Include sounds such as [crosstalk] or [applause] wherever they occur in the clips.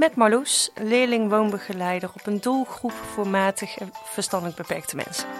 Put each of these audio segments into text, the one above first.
Met Marloes, leerling-woonbegeleider op een doelgroep voor matig en verstandelijk beperkte mensen.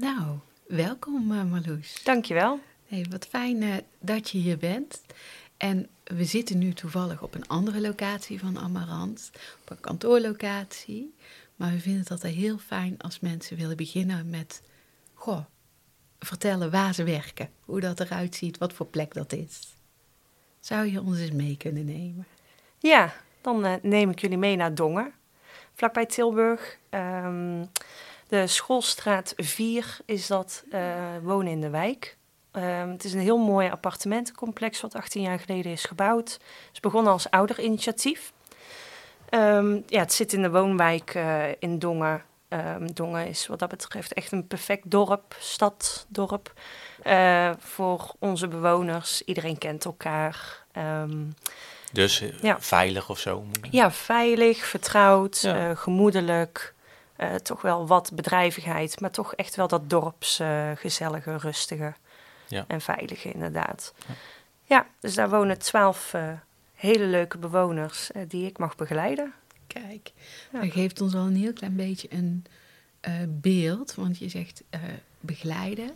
Nou, welkom uh, Marloes. Dankjewel. Hey, wat fijn uh, dat je hier bent. En we zitten nu toevallig op een andere locatie van Amarant, op een kantoorlocatie. Maar we vinden het altijd heel fijn als mensen willen beginnen met, goh, vertellen waar ze werken, hoe dat eruit ziet, wat voor plek dat is. Zou je ons eens mee kunnen nemen? Ja, dan uh, neem ik jullie mee naar Dongen, vlakbij Tilburg. Um, de Schoolstraat 4 is dat uh, wonen in de wijk. Um, het is een heel mooi appartementencomplex wat 18 jaar geleden is gebouwd. Het is begonnen als ouderinitiatief. Um, ja, het zit in de woonwijk uh, in Dongen. Um, Dongen is wat dat betreft echt een perfect dorp, stad, dorp. Uh, voor onze bewoners. Iedereen kent elkaar. dus ja. veilig of zo? Ja, veilig, vertrouwd, ja. gemoedelijk. Uh, toch wel wat bedrijvigheid, maar toch echt wel dat dorps uh, gezellige, rustige ja. en veilige inderdaad. Ja. ja. dus daar wonen twaalf uh, hele leuke bewoners die ik mag begeleiden. Kijk, ja. dat geeft ons al een heel klein beetje een beeld, want je zegt begeleiden.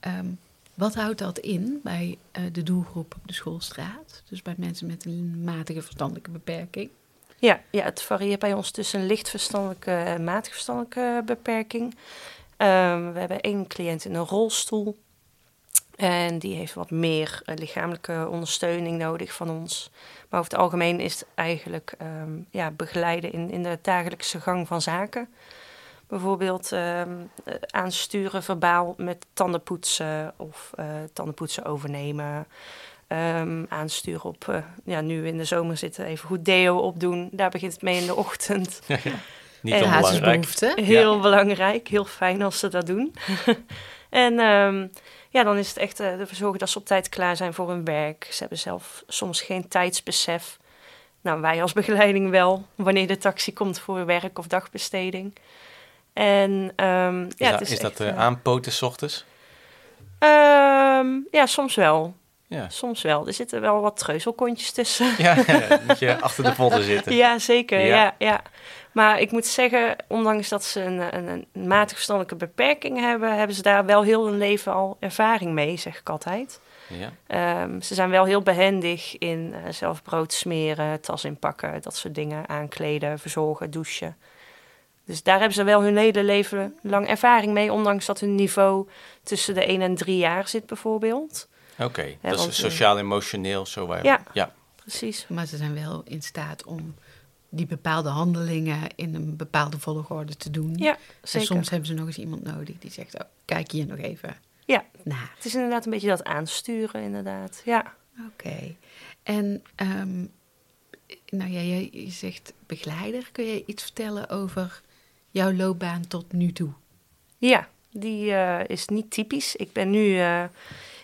Um, wat houdt dat in bij de doelgroep op de schoolstraat? Dus bij mensen met een matige verstandelijke beperking? Ja, ja, het varieert bij ons tussen licht verstandelijke en matig verstandelijke beperking. Um, we hebben één cliënt in een rolstoel. En die heeft wat meer uh, lichamelijke ondersteuning nodig van ons. Maar over het algemeen is het eigenlijk um, ja, begeleiden in, in de dagelijkse gang van zaken. Bijvoorbeeld um, aansturen verbaal met tandenpoetsen of uh, tandenpoetsen overnemen. Um, aansturen op, uh, ja, nu in de zomer zitten, even goed deo opdoen. Daar begint het mee in de ochtend. [laughs] Ja, ja. Niet en onbelangrijk. Heel ja. belangrijk, heel fijn als ze dat doen. [laughs] en um, ja, dan is het echt uh, ervoor zorgen dat ze op tijd klaar zijn voor hun werk. Ze hebben zelf soms geen tijdsbesef. Nou, wij als begeleiding wel, wanneer de taxi komt voor werk of dagbesteding. En um, is ja, dat, het is, is dat uh, aanpoten s ochtends? Um, ja, soms wel. Ja. Soms wel. Er zitten wel wat treuzelkontjes tussen. Ja, [laughs] moet je achter de potten zitten. Ja, zeker. Ja. ja. Ja, Maar ik moet zeggen, ondanks dat ze een, een, een matig verstandelijke beperking hebben, hebben ze daar wel heel hun leven al ervaring mee, zeg ik altijd. Ja. Um, ze zijn wel heel behendig in uh, zelf brood smeren, tas inpakken, dat soort dingen, aankleden, verzorgen, douchen. Dus daar hebben ze wel hun hele leven lang ervaring mee, ondanks dat hun niveau tussen de 1 en 3 jaar zit bijvoorbeeld. Oké, okay. dat is sociaal-emotioneel zo waar. Ja, ja, precies. Maar ze zijn wel in staat om die bepaalde handelingen in een bepaalde volgorde te doen. Ja, En zeker. soms hebben ze nog eens iemand nodig die zegt, oh, kijk hier nog even ja. naar. Het is inderdaad een beetje dat aansturen, inderdaad. Ja. Oké. Okay. En um, nou ja, je, je zegt begeleider. Kun je iets vertellen over jouw loopbaan tot nu toe? Ja, die uh, is niet typisch. Ik ben nu uh,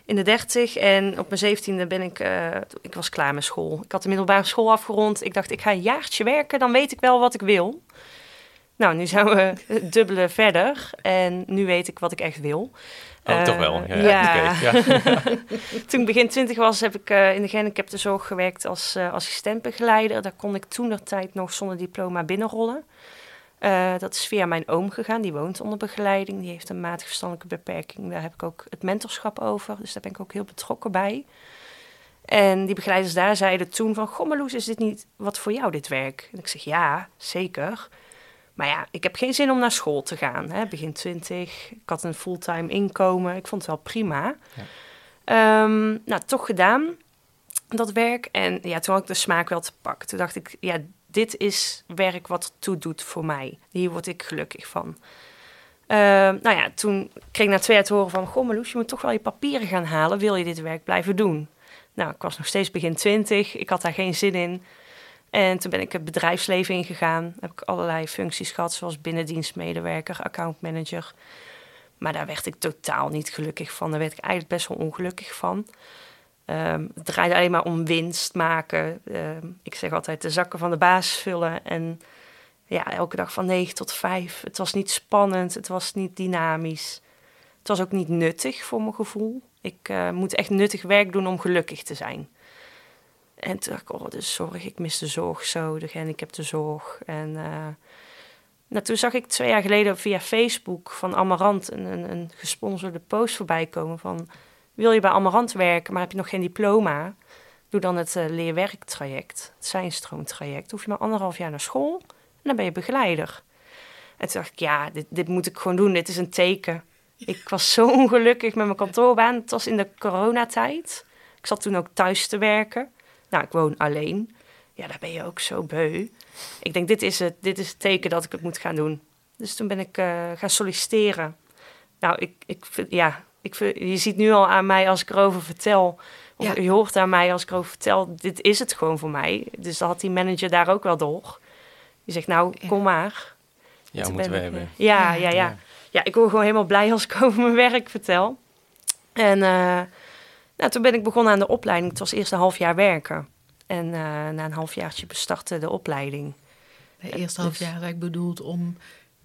in de dertig en op mijn zeventiende ben ik... Uh, ik was klaar met school. Ik had de middelbare school afgerond. Ik dacht, ik ga een jaartje werken, dan weet ik wel wat ik wil. Nou, nu zijn we [laughs] dubbele verder en nu weet ik wat ik echt wil. Oh, uh, toch wel? Ja. ja. Ja. [laughs] toen ik begin twintig was, heb ik uh, in de gehandicaptenzorg gewerkt als assistentbegeleider. Daar kon ik toen de tijd nog zonder diploma binnenrollen. Uh, dat is via mijn oom gegaan, die woont onder begeleiding. Die heeft een matig verstandelijke beperking. Daar heb ik ook het mentorschap over, dus daar ben ik ook heel betrokken bij. En die begeleiders daar zeiden toen van... Goh, Marloes, is dit niet wat voor jou, dit werk? En ik zeg, ja, zeker. Maar ja, ik heb geen zin om naar school te gaan. Hè? Begin twintig, ik had een fulltime inkomen. Ik vond het wel prima. Ja. Ehm, nou, toch gedaan, dat werk. En ja, toen had ik de smaak wel te pakken. Toen dacht ik, ja, dit is werk wat toe doet voor mij. Hier word ik gelukkig van. Ehm, nou ja, toen kreeg ik na twee jaar te horen van... Goh, je moet toch wel je papieren gaan halen. Wil je dit werk blijven doen? Nou, ik was nog steeds begin twintig. Ik had daar geen zin in. En toen ben ik het bedrijfsleven ingegaan. Heb ik allerlei functies gehad, zoals binnendienstmedewerker, accountmanager. Maar daar werd ik totaal niet gelukkig van. Daar werd ik eigenlijk best wel ongelukkig van. Ehm, het draaide alleen maar om winst maken. Ehm, ik zeg altijd de zakken van de baas vullen. En ja, elke dag van 9 tot 5. Het was niet spannend, het was niet dynamisch. Het was ook niet nuttig voor mijn gevoel. Ik uh, moet echt nuttig werk doen om gelukkig te zijn. En toen dacht ik, oh, de zorg, ik mis de zorg zo, de gehandicaptenzorg. En uh, toen zag ik twee jaar geleden via Facebook van Amarant een, een, een gesponsorde post voorbij komen van... Wil je bij Amarant werken, maar heb je nog geen diploma? Doe dan het uh, leerwerktraject, het zijnstroomtraject. Hoef je maar anderhalf jaar naar school en dan ben je begeleider. En toen dacht ik, ja, dit, dit moet ik gewoon doen. Dit is een teken. Ik was zo ongelukkig met mijn kantoorbaan. Het was in de coronatijd. Ik zat toen ook thuis te werken. Nou, ik woon alleen. Ja, daar ben je ook zo beu. Ik denk, dit is het, dit is het teken dat ik het moet gaan doen. Dus toen ben ik uh, gaan solliciteren. Nou, ik, ik, ja, ik, je ziet nu al aan mij als ik erover vertel. Of ja. je hoort aan mij als ik erover vertel. Dit is het gewoon voor mij. Dus dan had die manager daar ook wel door. Die zegt, nou, kom maar. Ja, moeten we hebben. Ja, ja, ja, ja, ja. ik word gewoon helemaal blij als ik [laughs] over mijn werk vertel. En uh, nou, toen ben ik begonnen aan de opleiding. Het was eerst een half jaar werken. En uh, na een halfjaartje bestartte de opleiding. De eerste half jaar is bedoeld om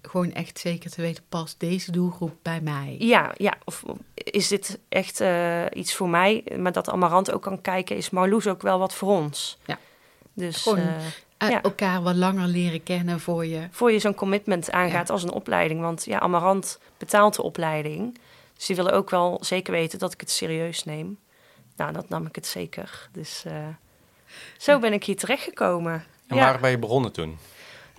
gewoon echt zeker te weten, past deze doelgroep bij mij? Ja, ja. Of is dit echt uh, iets voor mij? Maar dat Amarant ook kan kijken, is Marloes ook wel wat voor ons? Ja. Dus gewoon uh, ja. elkaar wat langer leren kennen voor je... Voor je zo'n commitment aangaat ja. als een opleiding. Want ja, Amarant betaalt de opleiding. Dus die willen ook wel zeker weten dat ik het serieus neem. Nou, dat nam ik het zeker. Dus uh, zo ben ik hier terechtgekomen. En waar ben je begonnen toen?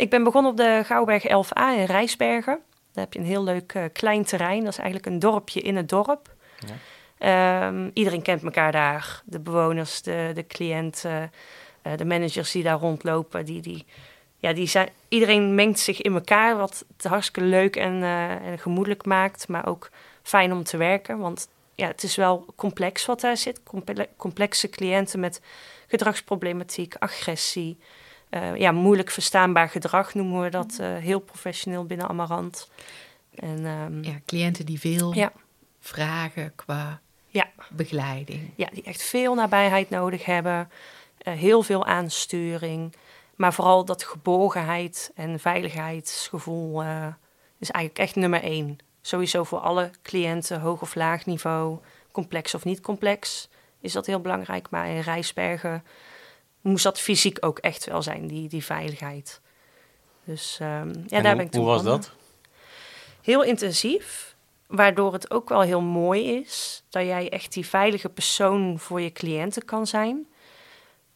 Ik ben begonnen op de Gouwberg 11a in Rijsbergen. Daar heb je een heel leuk uh, klein terrein. Dat is eigenlijk een dorpje in het dorp. Ja. Um, iedereen kent elkaar daar. De bewoners, de, de cliënten, uh, de managers die daar rondlopen. Die, die, ja, die zijn, iedereen mengt zich in elkaar, wat het hartstikke leuk en, uh, en gemoedelijk maakt. Maar ook fijn om te werken, want ja, het is wel complex wat daar zit. Comple complexe cliënten met gedragsproblematiek, agressie. Uh, ja, moeilijk verstaanbaar gedrag noemen we dat uh, heel professioneel binnen Amarant. En, um, ja, cliënten die veel ja. vragen qua ja. begeleiding. Ja, die echt veel nabijheid nodig hebben, uh, heel veel aansturing. Maar vooral dat geborgenheid en veiligheidsgevoel is eigenlijk echt nummer één. Sowieso voor alle cliënten, hoog of laag niveau, complex of niet complex, is dat heel belangrijk. Maar in Rijsbergen moest dat fysiek ook echt wel zijn, die, die veiligheid. Dus um, ja, en daar hoe, ben ik toen Hoe was dat? Heel intensief, waardoor het ook wel heel mooi is dat jij echt die veilige persoon voor je cliënten kan zijn.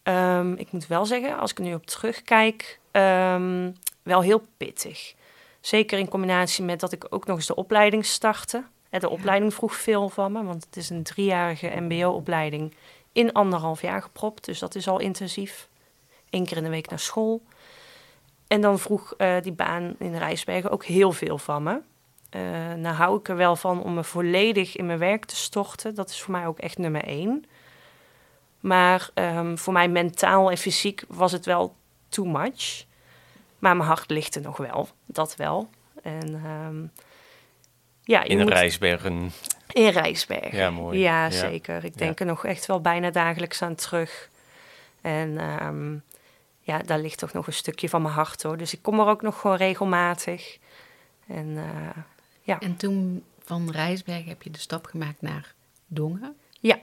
Um, ik moet wel zeggen, als ik er nu op terugkijk, um, wel heel pittig. Zeker in combinatie met dat ik ook nog eens de opleiding startte. De opleiding vroeg veel van me, want het is een driejarige MBO-opleiding in anderhalf jaar gepropt. Dus dat is al intensief. Eén keer in de week naar school. En dan vroeg uh, die baan in Rijsbergen ook heel veel van me. Uh, nou hou ik er wel van om me volledig in mijn werk te storten. Dat is voor mij ook echt nummer één. Maar um, voor mij mentaal en fysiek was het wel too much. Maar mijn hart ligt er nog wel, dat wel. En um, ja, je In moet... Rijsbergen. In Rijsbergen. Ja, mooi. Ja, Ja. zeker. Ik denk Ja. er nog echt wel bijna dagelijks aan terug. En ehm, ja, daar ligt toch nog een stukje van mijn hart hoor. Dus ik kom er ook nog gewoon regelmatig. En eh, ja. En toen van Rijsberg heb je de stap gemaakt naar Dongen. Ja.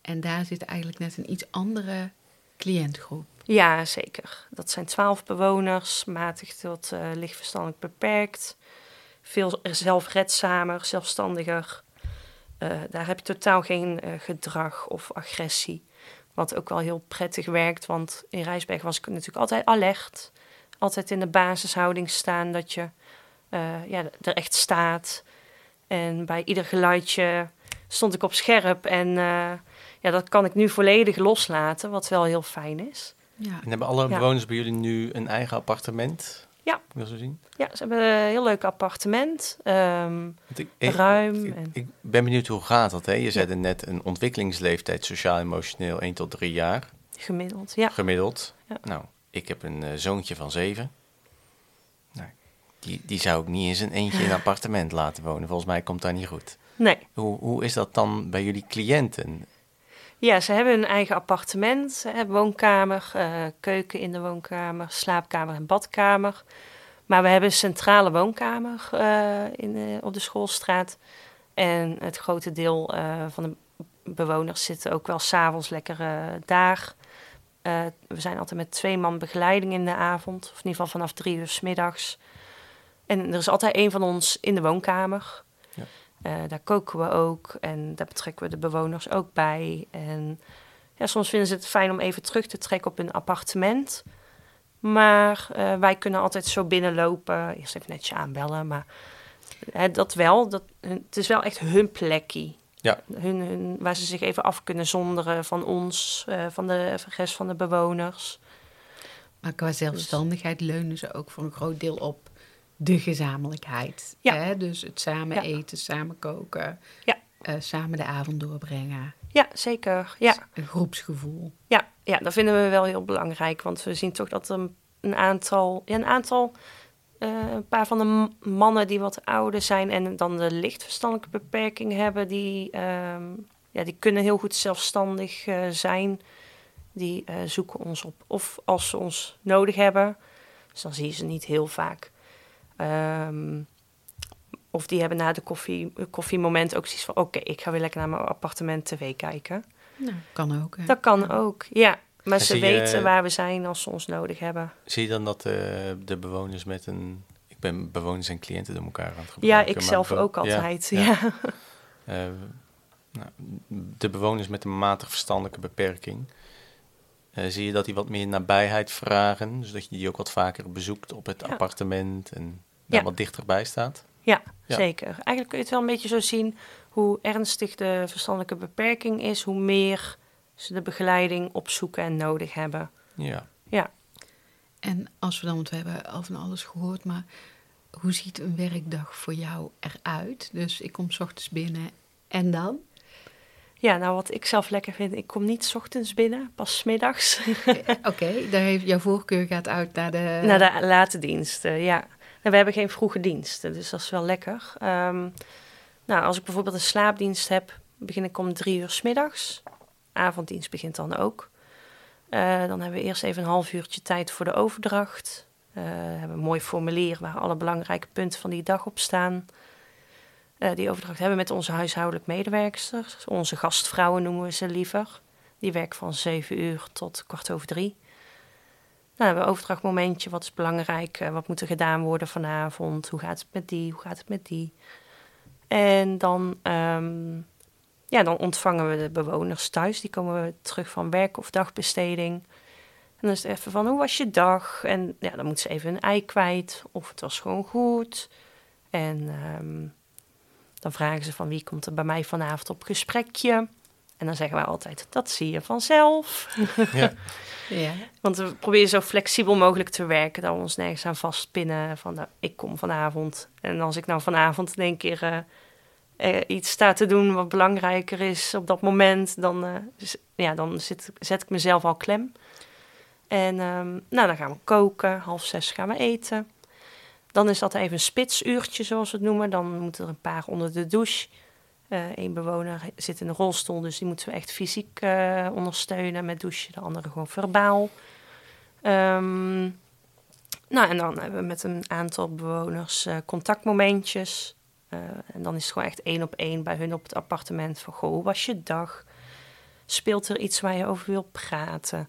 En daar zit eigenlijk net een iets andere cliëntgroep. ja, zeker. Dat zijn twaalf bewoners, matig tot uh, lichtverstandelijk beperkt. Veel zelfredzamer, zelfstandiger. Uh, daar heb je totaal geen uh, gedrag of agressie. Wat ook wel heel prettig werkt, want in Rijsberg was ik natuurlijk altijd alert. Altijd in de basishouding staan, dat je eh, ja, er echt staat. En bij ieder geluidje stond ik op scherp. En uh, ja, dat kan ik nu volledig loslaten, wat wel heel fijn is. Ja. En hebben alle bewoners bij jullie nu een eigen appartement? Ja. Wil zo zien? Ja, ze hebben een heel leuk appartement. Um, ik, ruim. Ik, ik, ben benieuwd hoe gaat dat, hè? Je zei net een ontwikkelingsleeftijd sociaal-emotioneel 1 tot 3 jaar. Gemiddeld, ja. Gemiddeld. Ja. Nou, ik heb een uh, zoontje van 7. Nou, die, die zou ik niet eens een eentje in een [laughs] appartement laten wonen. Volgens mij komt dat niet goed. Nee. Hoe, hoe is dat dan bij jullie cliënten? Ja, ze hebben een eigen appartement, woonkamer, uh, keuken in de woonkamer, slaapkamer en badkamer. Maar we hebben een centrale woonkamer uh, in op de schoolstraat. En het grote deel uh, van de bewoners zitten ook wel s'avonds lekker daar. we zijn altijd met twee man begeleiding in de avond, of in ieder geval vanaf drie uur s middags. En er is altijd één van ons in de woonkamer. Uh, daar koken we ook en daar betrekken we de bewoners ook bij. En ja, soms vinden ze het fijn om even terug te trekken op hun appartement. Maar uh, wij kunnen altijd zo binnenlopen. Eerst even netjes aanbellen, maar uh, dat wel. Dat, het is wel echt hun plekje. Ja. Hun, hun, waar ze zich even af kunnen zonderen van ons, van de rest van de bewoners. Maar qua zelfstandigheid leunen ze ook voor een groot deel op de gezamenlijkheid. Ja. Hè? Dus het samen eten, samen koken, ja. Uh, samen de avond doorbrengen. Ja, zeker. Ja. Een groepsgevoel. Ja, ja, dat vinden we wel heel belangrijk. Want we zien toch dat een, een aantal, ja, een aantal, uh, een paar van de mannen die wat ouder zijn en dan de lichtverstandelijke beperking hebben, die, um, ja, die kunnen heel goed zelfstandig uh, zijn. Die zoeken ons op. Of als ze ons nodig hebben. Dus dan zie je ze niet heel vaak. Um, of die hebben na de koffie, koffiemoment ook zoiets van... oké, ik ga weer lekker naar mijn appartement tv kijken. Nou, kan ook. Hè? Dat kan ook, ja. Maar ze weten waar we zijn als ze ons nodig hebben. Zie je dan dat uh, de bewoners met een... Ik ben bewoners en cliënten door elkaar aan het gebruiken. Ja, ik zelf ook altijd, ja. ja. ja. uh, nou, de bewoners met een matig verstandelijke beperking... Uh, zie je dat die wat meer nabijheid vragen? Dus dat je die ook wat vaker bezoekt op het ja. appartement en daar ja. wat dichterbij staat? Ja, ja, zeker. Eigenlijk kun je het wel een beetje zo zien hoe ernstig de verstandelijke beperking is, hoe meer ze de begeleiding opzoeken en nodig hebben. Ja. Ja. En als we dan, want we hebben al van alles gehoord, maar hoe ziet een werkdag voor jou eruit? Dus ik kom s ochtends binnen en dan? Ja, nou wat ik zelf lekker vind, ik kom niet 's ochtends binnen, pas 's middags. Oké, okay, daar heeft jouw voorkeur gaat uit naar de... Naar de late diensten, ja. We hebben geen vroege diensten, dus dat is wel lekker. Um, nou, als ik bijvoorbeeld een slaapdienst heb, begin ik om drie uur s middags. Avonddienst begint dan ook. Uh, dan hebben we eerst even een half uurtje tijd voor de overdracht. Uh, we hebben een mooi formulier waar alle belangrijke punten van die dag op staan. Uh, die overdracht hebben we met onze huishoudelijk medewerksters. Onze gastvrouwen noemen we ze liever. Die werken van 7 uur tot kwart over drie. Nou, we een overdrachtmomentje. Wat is belangrijk? Uh, wat moet er gedaan worden vanavond? Hoe gaat het met die? Hoe gaat het met die? En dan, um, ja, dan ontvangen we de bewoners thuis. Die komen terug van werk of dagbesteding. En dan is het even van, hoe was je dag? En ja, dan moeten ze even een ei kwijt. Of het was gewoon goed. En um, dan vragen ze van, wie komt er bij mij vanavond op gesprekje? En dan zeggen wij altijd, dat zie je vanzelf. Ja. [laughs] ja. Want we proberen zo flexibel mogelijk te werken, dat we ons nergens aan vastpinnen van, nou, ik kom vanavond. En als ik nou vanavond in één keer uh, uh, iets sta te doen wat belangrijker is op dat moment, dan, uh, ja, dan zit, zet ik mezelf al klem. En um, nou, dan gaan we koken, half zes gaan we eten. Dan is dat even een spitsuurtje, zoals we het noemen. Dan moeten er een paar onder de douche. Eén uh, bewoner zit in een rolstoel, dus die moeten we echt fysiek uh, ondersteunen met douchen. De andere gewoon verbaal. Um, nou, en dan hebben we met een aantal bewoners uh, contactmomentjes. en dan is het gewoon echt één op één bij hun op het appartement. Van, goh, hoe was je dag? Speelt er iets waar je over wil praten?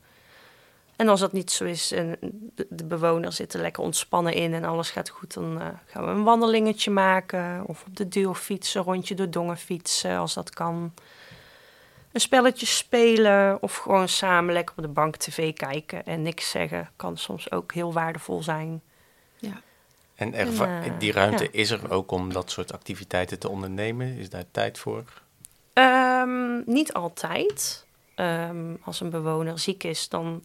En als dat niet zo is en de, de bewoners zitten lekker ontspannen in en alles gaat goed, dan uh, gaan we een wandelingetje maken. Of op de duur fietsen, rondje door Dongen fietsen als dat kan. een spelletje spelen of gewoon samen lekker op de bank tv kijken en niks zeggen kan soms ook heel waardevol zijn. Ja. En eh, die ruimte ja. is er ook om dat soort activiteiten te ondernemen? Is daar tijd voor? Ehm, niet altijd. Ehm, als een bewoner ziek is, dan,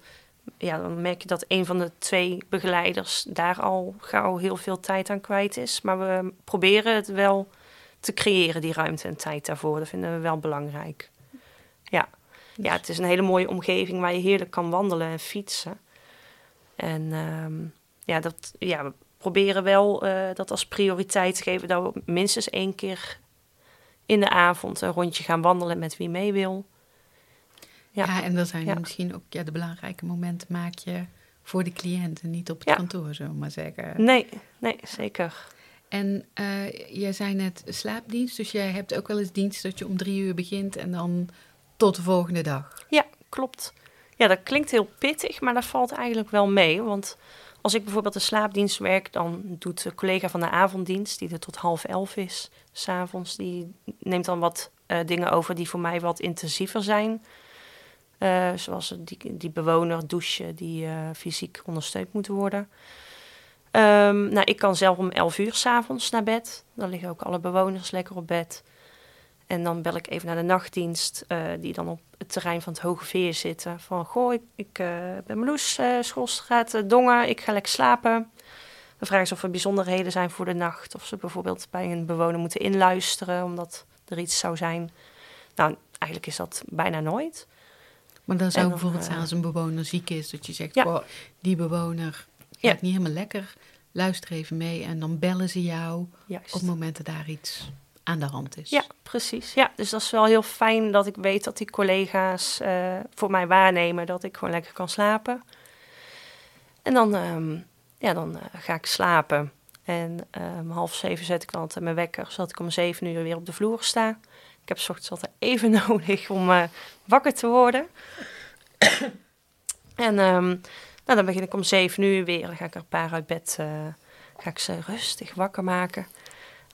ja, dan merk je dat een van de twee begeleiders daar al gauw heel veel tijd aan kwijt is. Maar we proberen het wel te creëren, die ruimte en tijd daarvoor. Dat vinden we wel belangrijk. Ja, ja het is een hele mooie omgeving waar je heerlijk kan wandelen en fietsen. En ehm, ja, dat, ja, we proberen wel eh, dat als prioriteit te geven dat we minstens één keer in de avond een rondje gaan wandelen met wie mee wil. Ja. Ja. en dat zijn Ja. misschien ook ja, de belangrijke momenten maak je voor de cliënt en niet op het Ja. kantoor, zullen we maar zeggen. Nee, nee, zeker. En eh jij zei net slaapdienst, dus jij hebt ook wel eens dienst dat je om drie uur begint en dan tot de volgende dag. Ja, klopt. Ja, dat klinkt heel pittig, maar dat valt eigenlijk wel mee. Want als ik bijvoorbeeld de slaapdienst werk, dan doet de collega van de avonddienst, die er tot half elf is, s'avonds, die neemt dan wat eh, dingen over die voor mij wat intensiever zijn. Eh, zoals die, die bewoner douchen die eh, fysiek ondersteund moeten worden. Ehm, nou, ik kan zelf om 11 uur s'avonds naar bed. Dan liggen ook alle bewoners lekker op bed. En dan bel ik even naar de nachtdienst, eh, die dan op het terrein van het Hoge Veer zitten. Van, goh, ik, ben Meloes, schoolstraat Dongen, ik ga lekker slapen. Dan vragen ze of er bijzonderheden zijn voor de nacht. Of ze bijvoorbeeld bij een bewoner moeten inluisteren, omdat er iets zou zijn. Nou, eigenlijk is dat bijna nooit. Maar dan zou dan, bijvoorbeeld eh, zijn als een bewoner ziek is, dat je zegt, Ja. "Goh, die bewoner gaat Ja. niet helemaal lekker, luister even mee en dan bellen ze jou Juist. op het moment dat daar iets aan de hand is. Ja, precies. Ja, dus dat is wel heel fijn dat ik weet dat die collega's eh, voor mij waarnemen dat ik gewoon lekker kan slapen. En dan, ehm, ja, dan eh, ga ik slapen. En om half zeven zet ik dan altijd mijn wekker, zodat ik om zeven uur weer op de vloer sta. Ik heb 's ochtends altijd even [laughs] nodig om eh, wakker te worden. [coughs] en ehm, nou, dan begin ik om zeven uur weer. Dan ga ik er een paar uit bed, eh, ga ik ze rustig wakker maken.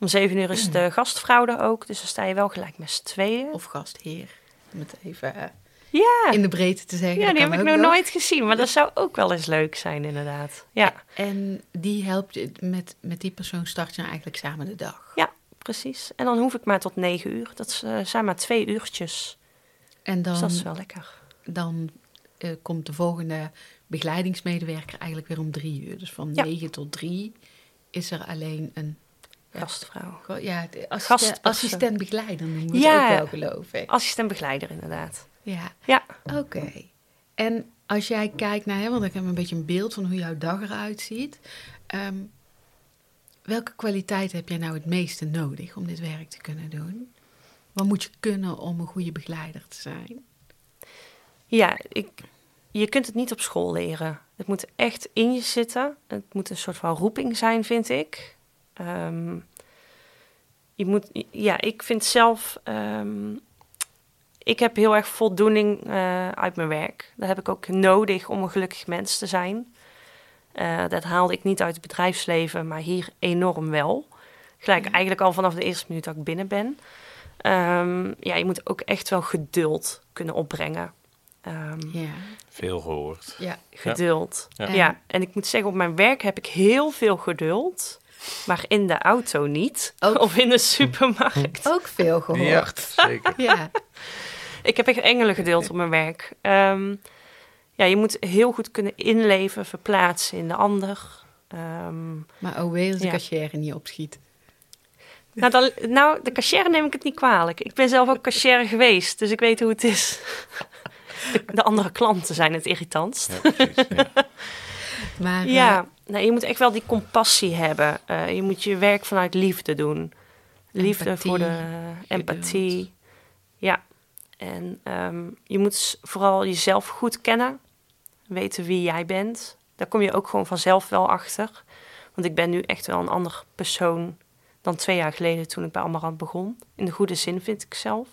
Om zeven uur is de [clears throat] gastvrouw er ook, dus dan sta je wel gelijk met z'n tweeën. Of gastheer, om het even eh, Ja, in de breedte te zeggen. ja die heb ik nog nooit gezien, maar dat zou ook wel eens leuk zijn inderdaad. Ja, En die helpt je, met, met die persoon start je eigenlijk samen de dag. ja precies. En dan hoef ik maar tot negen uur. Dat is, eh, zijn maar twee uurtjes, En dan, dus dat is wel lekker. dan eh, komt de volgende begeleidingsmedewerker eigenlijk weer om drie uur. Dus van Ja. negen tot drie is er alleen een Ja. Gastvrouw. Ja, assistent, assistent begeleider noemen we Ja. ook wel, geloof ik. Assistent begeleider inderdaad. Ja, Ja, oké. En als jij kijkt naar, hè, want ik heb een beetje een beeld van hoe jouw dag eruit ziet. Ehm, welke kwaliteit heb jij nou het meeste nodig om dit werk te kunnen doen? Wat moet je kunnen om een goede begeleider te zijn? ja ik, je kunt het niet op school leren. Het moet echt in je zitten. Het moet een soort van roeping zijn, vind ik. Ehm, je moet, ja, ik vind zelf, ehm, ik heb heel erg voldoening eh, uit mijn werk. Dat heb ik ook nodig om een gelukkig mens te zijn. Eh, dat haalde ik niet uit het bedrijfsleven, maar hier enorm wel. Gelijk Ja. eigenlijk al vanaf de eerste minuut dat ik binnen ben. Ehm, ja, je moet ook echt wel geduld kunnen opbrengen. Ehm, Ja, Veel gehoord. ja. geduld. Ja. Ja. en ik moet zeggen, op mijn werk heb ik heel veel geduld. Maar in de auto niet. Ook- Of in de supermarkt. ook veel gehoord. zeker. [laughs] Ja. Ik heb echt engelen geduld op mijn werk. Ehm, ja, je moet heel goed kunnen inleven, verplaatsen in de ander. Ehm, Maar oh wee als de Ja. cashier niet opschiet. nou, dan, nou, de cashier neem ik het niet kwalijk. Ik ben zelf ook cashier [laughs] geweest, dus ik weet hoe het is. [laughs] De, de andere klanten zijn het irritantst. Ja, precies. Ja. [laughs] Maar eh, Ja, nou, je moet echt wel die compassie hebben. Eh, je moet je werk vanuit liefde doen. Liefde Empathie, voor de eh, empathie. Ja, en ehm, je moet vooral jezelf goed kennen. Weten wie jij bent. Daar kom je ook gewoon vanzelf wel achter. Want ik ben nu echt wel een ander persoon dan twee jaar geleden toen ik bij Amarant begon. In de goede zin vind ik zelf.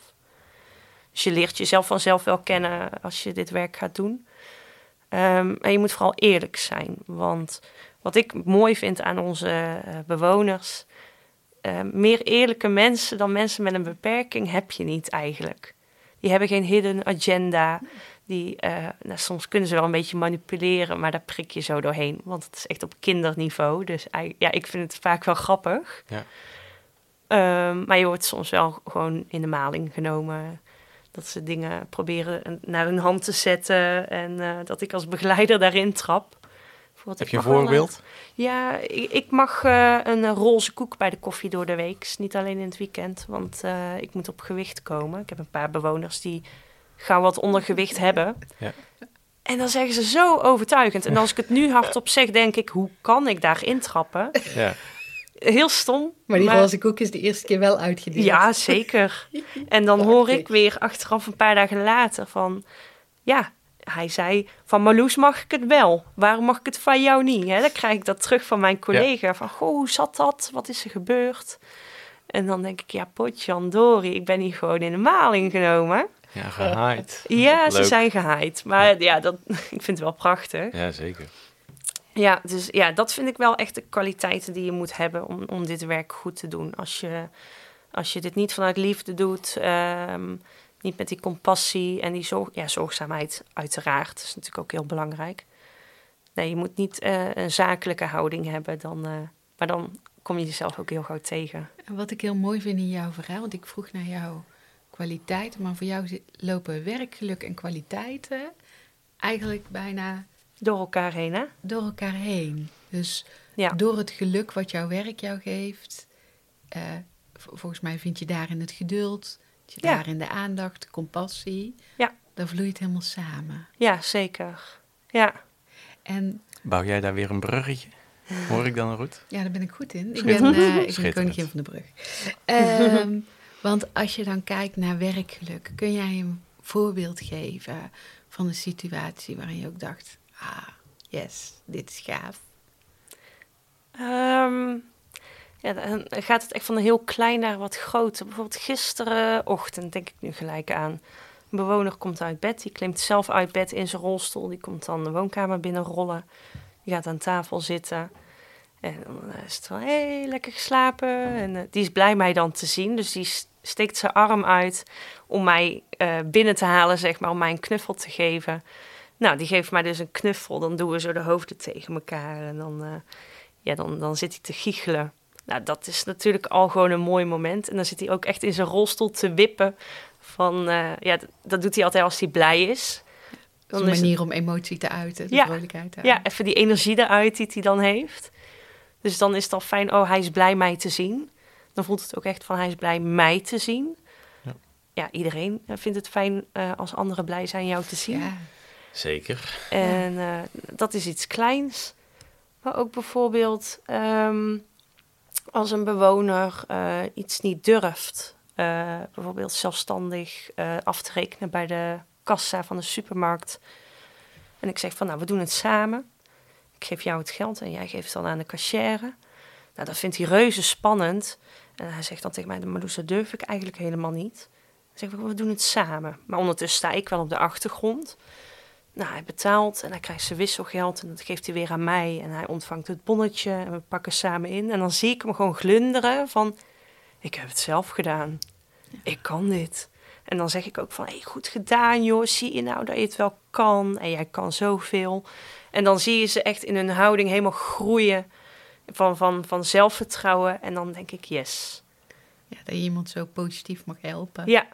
Dus je leert jezelf vanzelf wel kennen als je dit werk gaat doen. Ehm, en je moet vooral eerlijk zijn. Want wat ik mooi vind aan onze eh, bewoners, eh, meer eerlijke mensen dan mensen met een beperking heb je niet eigenlijk. Die hebben geen hidden agenda. Die, eh, nou, soms kunnen ze wel een beetje manipuleren, maar daar prik je zo doorheen. Want het is echt op kinderniveau. Dus ja, ik vind het vaak wel grappig. Ja. Ehm, maar je wordt soms wel gewoon in de maling genomen. Dat ze dingen proberen naar hun hand te zetten. En eh, dat ik als begeleider daarin trap. Heb je een voorbeeld? ja, ik, ik mag eh, een roze koek bij de koffie door de week. Niet alleen in het weekend, want ik moet op gewicht komen. Ik heb een paar bewoners die gauw wat ondergewicht hebben. Ja. En dan zeggen ze zo overtuigend. En als ik het nu hardop zeg, denk ik, hoe kan ik daar intrappen? Ja. Heel stom. Maar die roze koek is de eerste keer wel uitgedeeld. Ja, zeker. En dan hoor ik weer achteraf een paar dagen later van... Ja, hij zei van Marloes mag ik het wel. Waarom mag ik het van jou niet? Hè? Dan krijg ik dat terug van mijn collega. Van, goh, hoe zat dat? Wat is er gebeurd? En dan denk ik, ja, potjandori, ik ben hier gewoon in de maling genomen. Ja, gehaaid. Ja, ze Leuk. zijn gehaaid. Maar ja, dat, [laughs] ik vind het wel prachtig. Ja, zeker. Ja, dus ja, dat vind ik wel echt de kwaliteiten die je moet hebben om, om dit werk goed te doen. Als je, als je dit niet vanuit liefde doet, ehm, niet met die compassie en die zorg, ja, zorgzaamheid, uiteraard, is natuurlijk ook heel belangrijk. Nee, je moet niet eh, een zakelijke houding hebben, dan, eh, maar dan kom je jezelf ook heel gauw tegen. En wat ik heel mooi vind in jouw verhaal, want ik vroeg naar jouw kwaliteiten, maar voor jou lopen werkgeluk en kwaliteiten eigenlijk bijna Door elkaar heen, hè? door elkaar heen. Dus Ja, door het geluk wat jouw werk jou geeft, eh, volgens mij vind je daarin het geduld, vind je Ja. daarin de aandacht, de compassie. Ja. Dan vloeit helemaal samen. ja zeker. Ja, En Bouw jij daar weer een bruggetje? Hoor ik dan goed? ja, daar ben ik goed in. Ik ben, eh, ik ben koningin van de brug. Ehm, want als je dan kijkt naar werkgeluk, kun jij een voorbeeld geven van een situatie waarin je ook dacht, ah, yes, dit is gaaf. Ehm, ja, dan gaat het echt van een heel klein naar wat groter. Bijvoorbeeld gisterenochtend, denk ik nu gelijk aan. Een bewoner komt uit bed, die klimt zelf uit bed in zijn rolstoel. Die komt dan de woonkamer binnenrollen. Die gaat aan tafel zitten. En dan eh, is het wel heel lekker geslapen. En eh, die is blij mij dan te zien. Dus die steekt zijn arm uit om mij eh, binnen te halen, zeg maar, om mij een knuffel te geven. Nou, die geeft mij dus een knuffel. Dan doen we zo de hoofden tegen elkaar. En dan, ja, dan, dan zit hij te giechelen. Nou, dat is natuurlijk al gewoon een mooi moment. En dan zit hij ook echt in zijn rolstoel te wippen. Van, ja, dat doet hij altijd als hij blij is. Dat is een het- manier om emotie te uiten, de Ja. vrolijkheid te ja, uiten. even die energie eruit die hij dan heeft. Dus dan is het al fijn, oh, hij is blij mij te zien. Dan voelt het ook echt van, hij is blij mij te zien. Ja. Ja, iedereen vindt het fijn eh, als anderen blij zijn jou te zien. Ja. Zeker. En eh, dat is iets kleins. Maar ook bijvoorbeeld ehm, als een bewoner eh, iets niet durft. eh, bijvoorbeeld zelfstandig eh, af te rekenen bij de kassa van de supermarkt. En ik zeg van, nou, we doen het samen. Ik geef jou het geld en jij geeft het dan aan de cashier. Nou, dat vindt hij reuze spannend. En hij zegt dan tegen mij, maar dat durf ik eigenlijk helemaal niet. Dan zeg ik, we doen het samen. Maar ondertussen sta ik wel op de achtergrond. Nou, hij betaalt en hij krijgt zijn wisselgeld en dat geeft hij weer aan mij. En hij ontvangt het bonnetje en we pakken samen in. En dan zie ik hem gewoon glunderen van, ik heb het zelf gedaan. Ik kan dit. En dan zeg ik ook van, hey, goed gedaan joh, zie je nou dat je het wel kan. En jij kan zoveel. En dan zie je ze echt in hun houding helemaal groeien van, van, van zelfvertrouwen. En dan denk ik, yes. ja, dat je iemand zo positief mag helpen. Ja,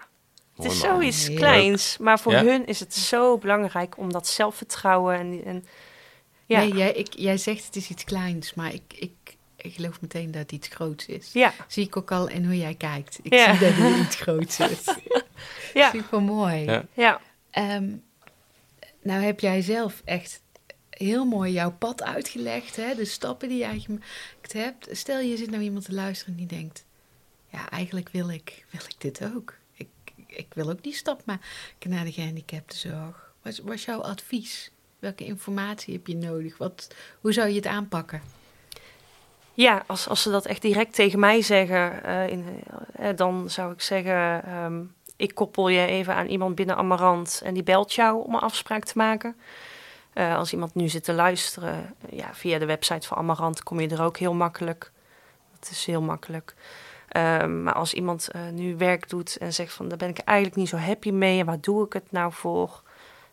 het is zoiets kleins. Maar voor Ja. hun is het zo belangrijk om dat zelfvertrouwen en... en ja. Nee, jij, ik, jij zegt het is iets kleins, maar ik, ik, ik geloof meteen dat het iets groots is. Ja, Zie ik ook al in hoe jij kijkt. Ik Ja. zie dat het iets groots is. ja, Super mooi. Ja. ja. nou heb jij zelf echt heel mooi jouw pad uitgelegd, hè? de stappen die jij gemaakt hebt. Stel je zit nou iemand te luisteren die denkt, ja eigenlijk wil ik, wil ik dit ook. Ik, ik wil ook die stap maken naar de gehandicaptenzorg. Wat was jouw advies? Welke informatie heb je nodig? Wat, hoe zou je het aanpakken? Ja, als, als ze dat echt direct tegen mij zeggen, eh, in, eh, dan zou ik zeggen: ehm, ik koppel je even aan iemand binnen Amarant en die belt jou om een afspraak te maken. Eh, als iemand nu zit te luisteren, eh, ja, via de website van Amarant kom je er ook heel makkelijk. Dat is heel makkelijk. Ehm, maar als iemand eh, nu werk doet en zegt van daar ben ik eigenlijk niet zo happy mee en waar doe ik het nou voor?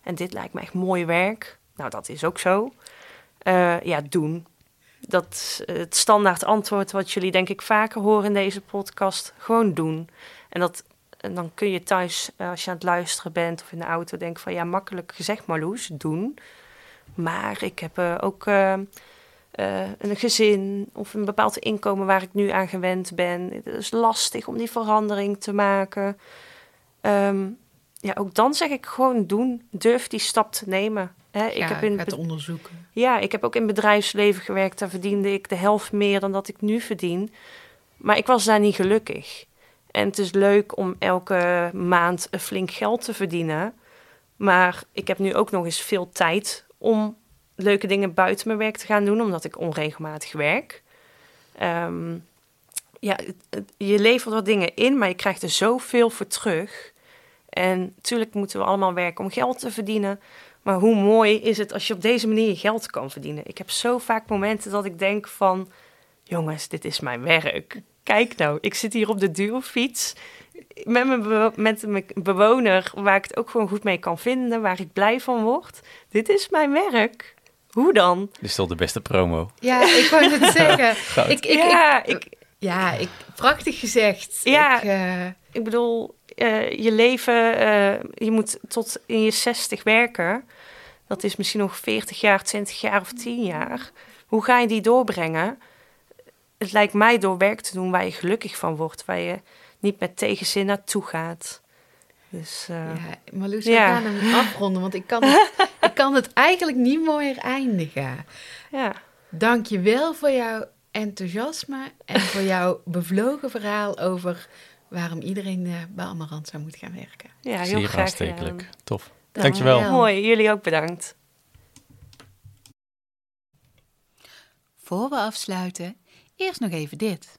En dit lijkt me echt mooi werk. Nou, dat is ook zo. Ja, doen. Dat het standaard antwoord wat jullie denk ik vaker horen in deze podcast. Gewoon doen. En, dat, en dan kun je thuis, als je aan het luisteren bent of in de auto, denken van ja, makkelijk gezegd Marloes, doen. Maar ik heb uh, ook een gezin of een bepaald inkomen waar ik nu aan gewend ben. Het is lastig om die verandering te maken. Um, ja, ook dan zeg ik gewoon doen. Durf die stap te nemen. Hè, ik heb in het onderzoeken. Ja, ik heb ook in bedrijfsleven gewerkt. Daar verdiende ik de helft meer dan dat ik nu verdien. Maar ik was daar niet gelukkig. En het is leuk om elke maand een flink geld te verdienen. Maar ik heb nu ook nog eens veel tijd om leuke dingen buiten mijn werk te gaan doen, omdat ik onregelmatig werk. Um, ja, je levert wat dingen in, maar je krijgt er zoveel voor terug. En natuurlijk moeten we allemaal werken om geld te verdienen. Maar hoe mooi is het als je op deze manier geld kan verdienen? Ik heb zo vaak momenten dat ik denk van... Jongens, dit is mijn werk. Kijk nou, ik zit hier op de duurfiets met mijn, met mijn bewoner... waar ik het ook gewoon goed mee kan vinden, waar ik blij van word. Dit is mijn werk. Hoe dan? Dit is toch de beste promo? Ja, ik wou het [laughs] zeggen. ik, ik, ja, ik, ja, ik, prachtig gezegd. Ja, ik, uh... ik bedoel, uh, je leven, uh, je moet tot in je 60 werken. Dat is misschien nog 40 jaar, 20 jaar of 10 jaar. Hoe ga je die doorbrengen? Het lijkt mij door werk te doen waar je gelukkig van wordt, waar je niet met tegenzin naartoe gaat. Dus, uh, ja, Marloes, we gaan hem afronden, want ik kan, het, [laughs] ik kan het eigenlijk niet mooier eindigen. Ja. Dank je wel voor jouw enthousiasme en voor [laughs] jouw bevlogen verhaal over waarom iedereen uh, bij Amarant zou moeten gaan werken. Ja, heel Zeer graag. aanstekelijk. Tof. Dankjewel. Dankjewel. Mooi, jullie ook bedankt. Voor we afsluiten, eerst nog even dit.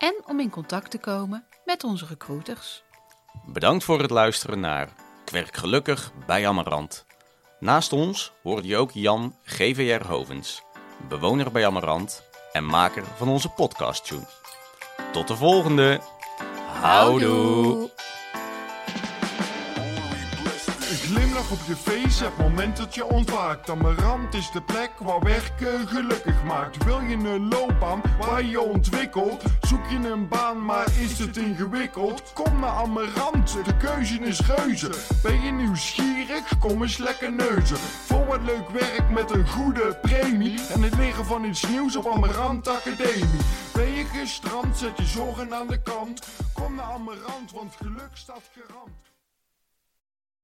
en om in contact te komen met onze recruiters. Bedankt voor het luisteren naar Kwerk Gelukkig bij Amarant. Naast ons hoorde je ook Jan GVR Hovens, bewoner bij Amarant en maker van onze podcast tune. Tot de volgende. Houdoe op je face, het moment dat je ontwaakt. Amarant is de plek waar werken gelukkig maakt. Wil je een loopbaan waar je ontwikkelt? Zoek je een baan, maar is het ingewikkeld? Kom naar Amarant, de keuze is reuze. Ben je nieuwsgierig? Kom eens lekker neuzen. Voor wat leuk werk met een goede premie. En het leren van iets nieuws op Amarant Academie. Ben je gestrand, zet je zorgen aan de kant. Kom naar Amarant, want geluk staat garant.